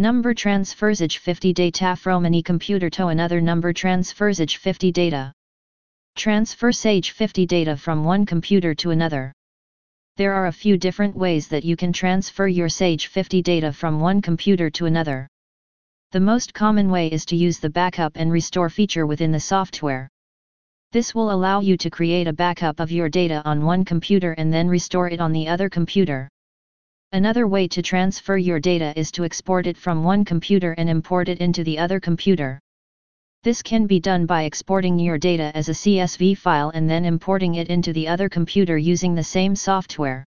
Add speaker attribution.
Speaker 1: Number transfers 50 data from any computer to another number transfers 50 data. Transfer Sage 50 data from one computer to another. There are a few different ways that you can transfer your Sage 50 data from one computer to another. The most common way is to use the backup and restore feature within the software. This will allow you to create a backup of your data on one computer and then restore it on the other computer. Another way to transfer your data is to export it from one computer and import it into the other computer. This can be done by exporting your data as a CSV file and then importing it into the other computer using the same software.